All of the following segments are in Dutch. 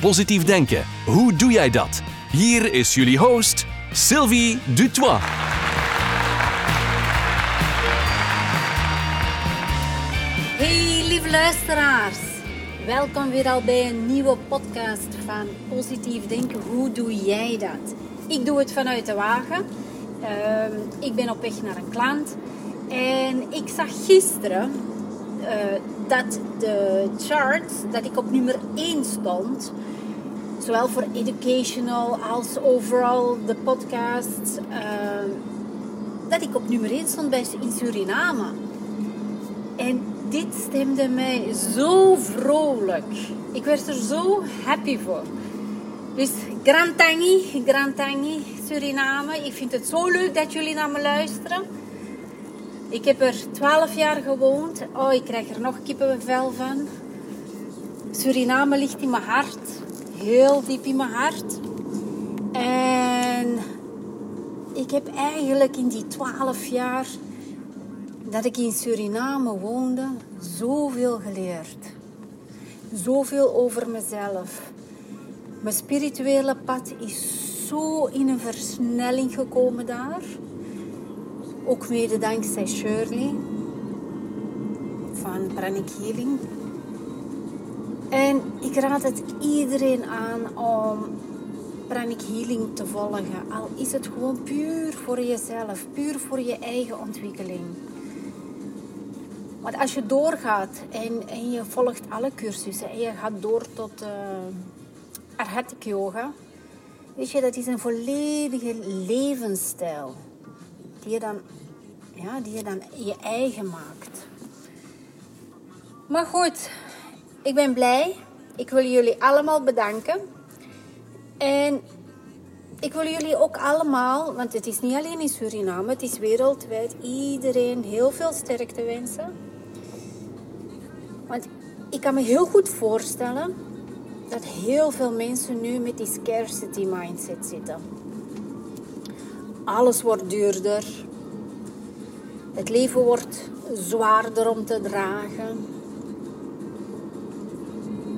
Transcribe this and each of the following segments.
Positief denken, hoe doe jij dat? Hier is jullie host, Sylvie Dutois. Hey lieve luisteraars, welkom weer al bij een nieuwe podcast van Positief Denken. Hoe doe jij dat? Ik doe het vanuit de wagen. Ehm, ik ben op weg naar een klant en ik zag gisteren eh, dat de charts, dat ik op nummer 1 stond, zowel voor educational als overal de podcast, ehm, dat ik op nummer 1 stond bij in Suriname. En dit stemde mij zo vrolijk. Ik werd er zo happy voor. Dus Grand Tangi, Grand Tangi, Suriname. Ik vind het zo leuk dat jullie naar me luisteren. Ik heb er 12 jaar gewoond. Oh, ik krijg er nog kippenvel van. Suriname ligt in mijn hart. Heel diep in mijn hart. En ik heb eigenlijk in die 12 jaar dat ik in Suriname woonde, zoveel geleerd. Zoveel over mezelf. Mijn spirituele pad is zo in een versnelling gekomen daar. Ook mede dankzij Shirley van Pranic Healing. En ik raad het iedereen aan om Pranic Healing te volgen. Al is het gewoon puur voor jezelf, puur voor je eigen ontwikkeling. Want als je doorgaat en, en je volgt alle cursussen en je gaat door tot uh, Yoga, weet je, dat is een volledige levensstijl die je dan, ja, die je, dan je eigen maakt. Maar goed, ik ben blij. Ik wil jullie allemaal bedanken. En ik wil jullie ook allemaal, want het is niet alleen in Suriname, het is wereldwijd, iedereen heel veel sterkte wensen. Want ik kan me heel goed voorstellen dat heel veel mensen nu met die scarcity mindset zitten. Alles wordt duurder. Het leven wordt zwaarder om te dragen.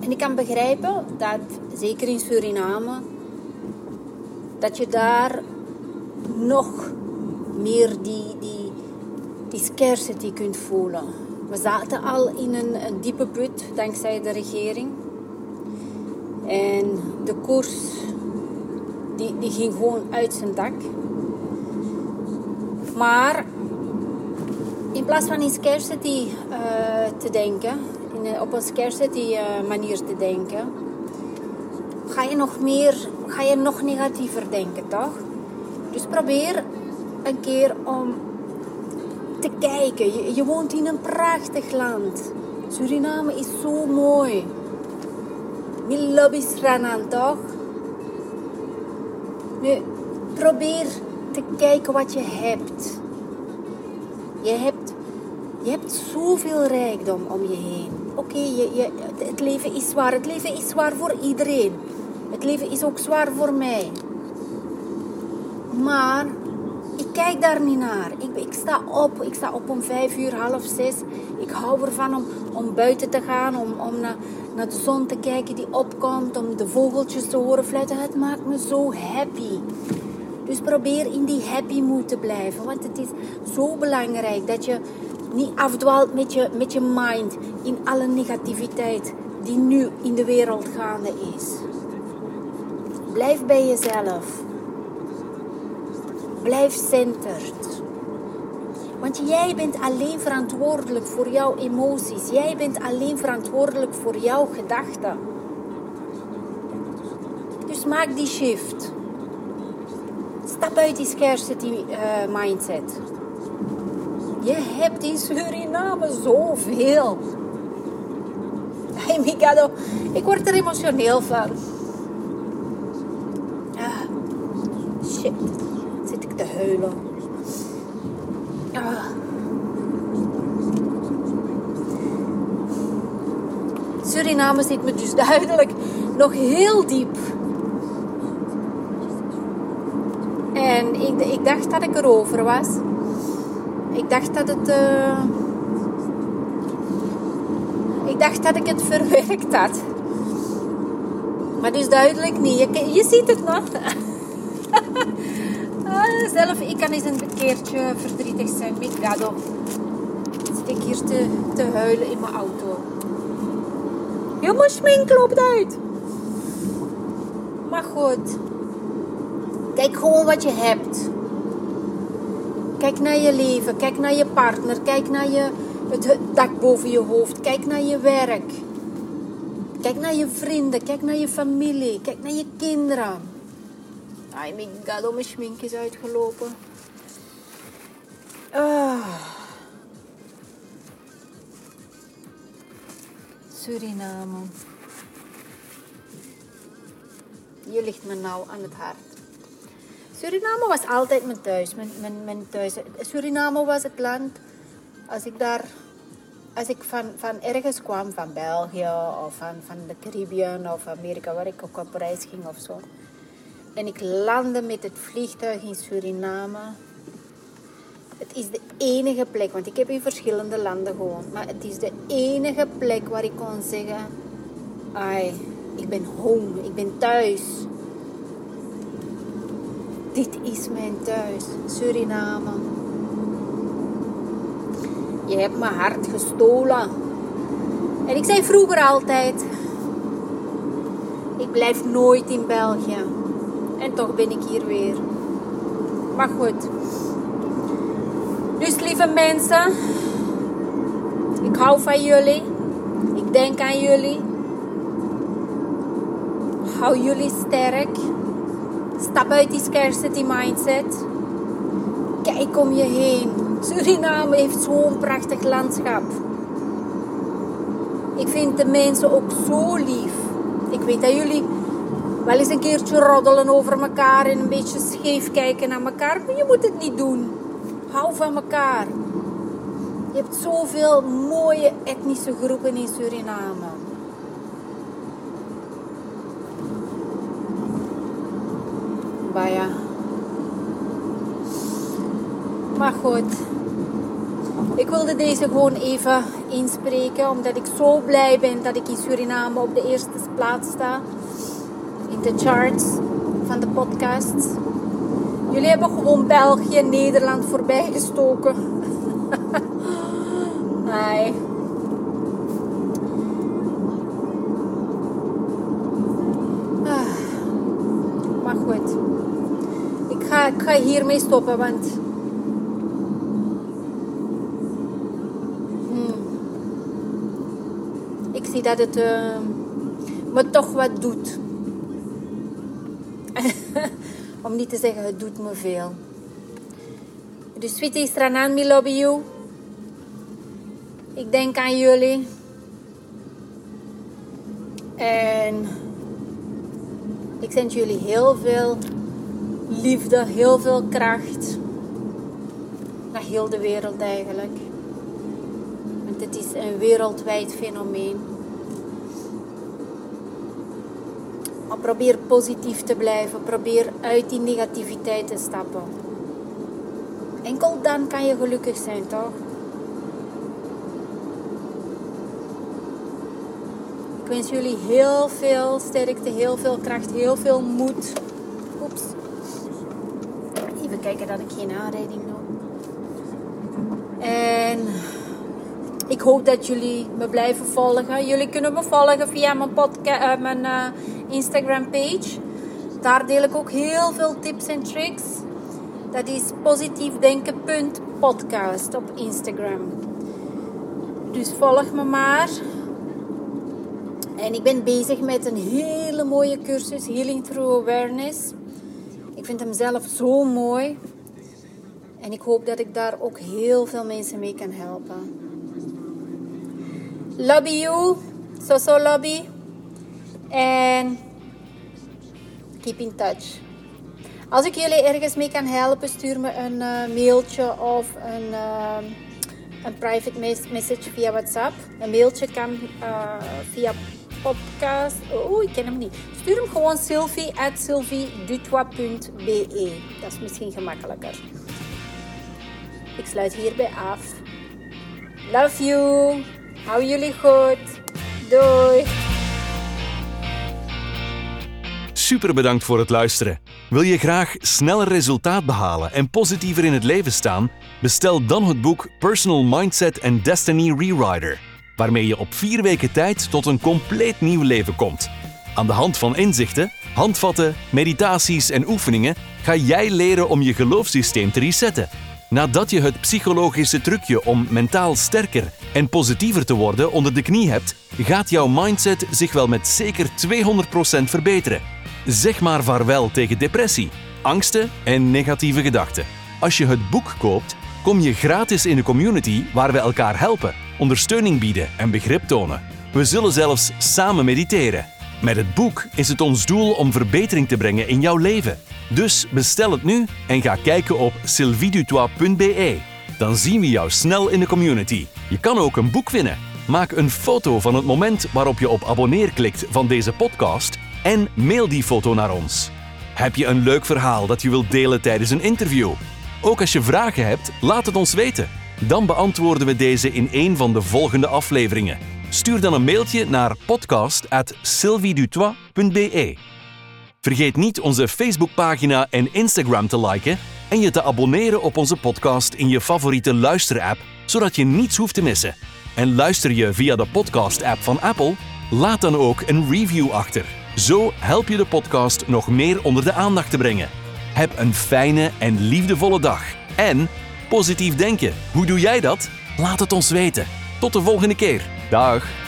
En ik kan begrijpen dat, zeker in Suriname, dat je daar nog meer die, die, die scarcity kunt voelen. We zaten al in een, diepe put dankzij de regering. En de koers die, die ging gewoon uit zijn dak. Maar in plaats van in scarcity uh, te denken, in, op een scarcity uh, manier te denken, ga je nog meer, ga je nog negatiever denken, toch? Dus probeer een keer om te kijken. Je, woont in een prachtig land. Suriname is zo mooi. Milobisranan, toch? Nu, probeer te kijken wat je hebt. Je hebt, je hebt zoveel rijkdom om je heen. Oké, je, je, het leven is zwaar. Het leven is zwaar voor iedereen. Het leven is ook zwaar voor mij. Maar ik kijk daar niet naar. Ik, ik, sta op. Ik sta op om vijf uur, half zes. Ik hou ervan om, om buiten te gaan, om, om naar, naar de zon te kijken die opkomt, om de vogeltjes te horen fluiten. Het maakt me zo happy. Dus probeer in die happy mood te blijven. Want het is zo belangrijk dat je niet afdwaalt met je, met je mind in alle negativiteit die nu in de wereld gaande is. Blijf bij jezelf. Blijf centered. Want jij bent alleen verantwoordelijk voor jouw emoties. Jij bent alleen verantwoordelijk voor jouw gedachten. Dus maak die shift. Stap uit die scarcity uh, mindset. Je hebt in Suriname zoveel. Hey Mikado, ik word er emotioneel van. Ah. shit. Zit ik te huilen. Ah. Suriname zit me dus duidelijk nog heel diep. En ik, ik dacht dat ik erover was. Ik dacht dat het. Uh... ik dacht dat ik het verwerkt had. Maar dus duidelijk niet. Je, je ziet het nog. ah, zelf, ik kan eens een keertje verdrietig zijn met Gado. Zit ik hier te, te huilen in mijn auto. Heel mijn smink loopt uit. Maar goed. Kijk gewoon wat je hebt. Kijk naar je leven. Kijk naar je partner. Kijk naar je, het dak boven je hoofd. Kijk naar je werk. Kijk naar je vrienden. Kijk naar je familie. Kijk naar je kinderen. Ai, mijn god, mijn schmink is uitgelopen. Ah. Suriname. Je ligt me nou aan het hart. Suriname was altijd mijn thuis. Mijn, mijn, mijn thuis. Suriname was het land. Als ik daar. Als ik van, van ergens kwam, van België of van, van de Caribbean of Amerika, waar ik ook op reis ging of zo. En ik landde met het vliegtuig in Suriname. Het is de enige plek, want ik heb in verschillende landen gewoond, maar het is de enige plek waar ik kon zeggen: Ai, ik ben home, ik ben thuis. Dit is mijn thuis, Suriname. Je hebt mijn hart gestolen. En ik zei vroeger altijd: Ik blijf nooit in België. En toch ben ik hier weer. Maar goed. Dus lieve mensen, ik hou van jullie. Ik denk aan jullie. Hou jullie sterk. Stap uit die scarcity mindset. Kijk om je heen. Suriname heeft zo'n prachtig landschap. Ik vind de mensen ook zo lief. Ik weet dat jullie wel eens een keertje roddelen over elkaar en een beetje scheef kijken naar elkaar, maar je moet het niet doen. Hou van elkaar. Je hebt zoveel mooie etnische groepen in Suriname. Maar goed. Ik wilde deze gewoon even inspreken, omdat ik zo blij ben dat ik in Suriname op de eerste plaats sta. In de charts van de podcasts. Jullie hebben gewoon België en Nederland voorbij gestoken. nee. Ga, hiermee stoppen, want... Hmm. Ik zie dat het uh, me toch wat doet. Om niet te zeggen, het doet me veel. Dus Sweetie Stranan, me love you. Ik denk aan jullie. En ik zend jullie heel veel liefde, heel veel kracht. Naar heel de wereld eigenlijk. Want het is een wereldwijd fenomeen. Maar probeer positief te blijven. Probeer uit die negativiteit te stappen. Enkel dan kan je gelukkig zijn, toch? Ik wens jullie heel veel sterkte, heel veel kracht, heel veel moed. Oeps. Even kijken dat ik geen aanrijding doe. En ik hoop dat jullie me blijven volgen. Jullie kunnen me volgen via mijn, podcast, uh, mijn uh, Instagram page. Daar deel ik ook heel veel tips en tricks. Dat is positiefdenken.podcast op Instagram. Dus volg me maar. En ik ben bezig met een hele mooie cursus, Healing Through Awareness. Ik vind hem zelf zo mooi. En ik hoop dat ik daar ook heel veel mensen mee kan helpen. Love you. So so lobby. And keep in touch. Als ik jullie ergens mee kan helpen, stuur me een uh, mailtje of een, uh, een private message via WhatsApp. Een mailtje kan uh, via podcast. Oeh, ik ken hem niet. Stuur hem gewoon sylvie at sylviedutois.be. Dat is misschien gemakkelijker. Ik sluit hierbij af. Love you. Hou jullie goed. Doei. Super bedankt voor het luisteren. Wil je graag sneller resultaat behalen en positiever in het leven staan? Bestel dan het boek Personal Mindset and Destiny Rewriter, waarmee je op vier weken tijd tot een compleet nieuw leven komt. Aan de hand van inzichten, handvatten, meditaties en oefeningen ga jij leren om je geloofssysteem te resetten. Nadat je het psychologische trucje om mentaal sterker en positiever te worden onder de knie hebt, gaat jouw mindset zich wel met zeker 200% verbeteren. Zeg maar vaarwel tegen depressie, angsten en negatieve gedachten. Als je het boek koopt, kom je gratis in de community waar we elkaar helpen, ondersteuning bieden en begrip tonen. We zullen zelfs samen mediteren. Met het boek is het ons doel om verbetering te brengen in jouw leven. Dus bestel het nu en ga kijken op sylviedutois.be. Dan zien we jou snel in de community. Je kan ook een boek winnen. Maak een foto van het moment waarop je op abonneer klikt van deze podcast en mail die foto naar ons. Heb je een leuk verhaal dat je wilt delen tijdens een interview? Ook als je vragen hebt, laat het ons weten. Dan beantwoorden we deze in een van de volgende afleveringen. Stuur dan een mailtje naar podcast@sylviedutois.be. Vergeet niet onze Facebookpagina en Instagram te liken en je te abonneren op onze podcast in je favoriete luisterapp, zodat je niets hoeft te missen. En luister je via de podcast-app van Apple? Laat dan ook een review achter. Zo help je de podcast nog meer onder de aandacht te brengen. Heb een fijne en liefdevolle dag. En positief denken. Hoe doe jij dat? Laat het ons weten. Tot de volgende keer. Dag.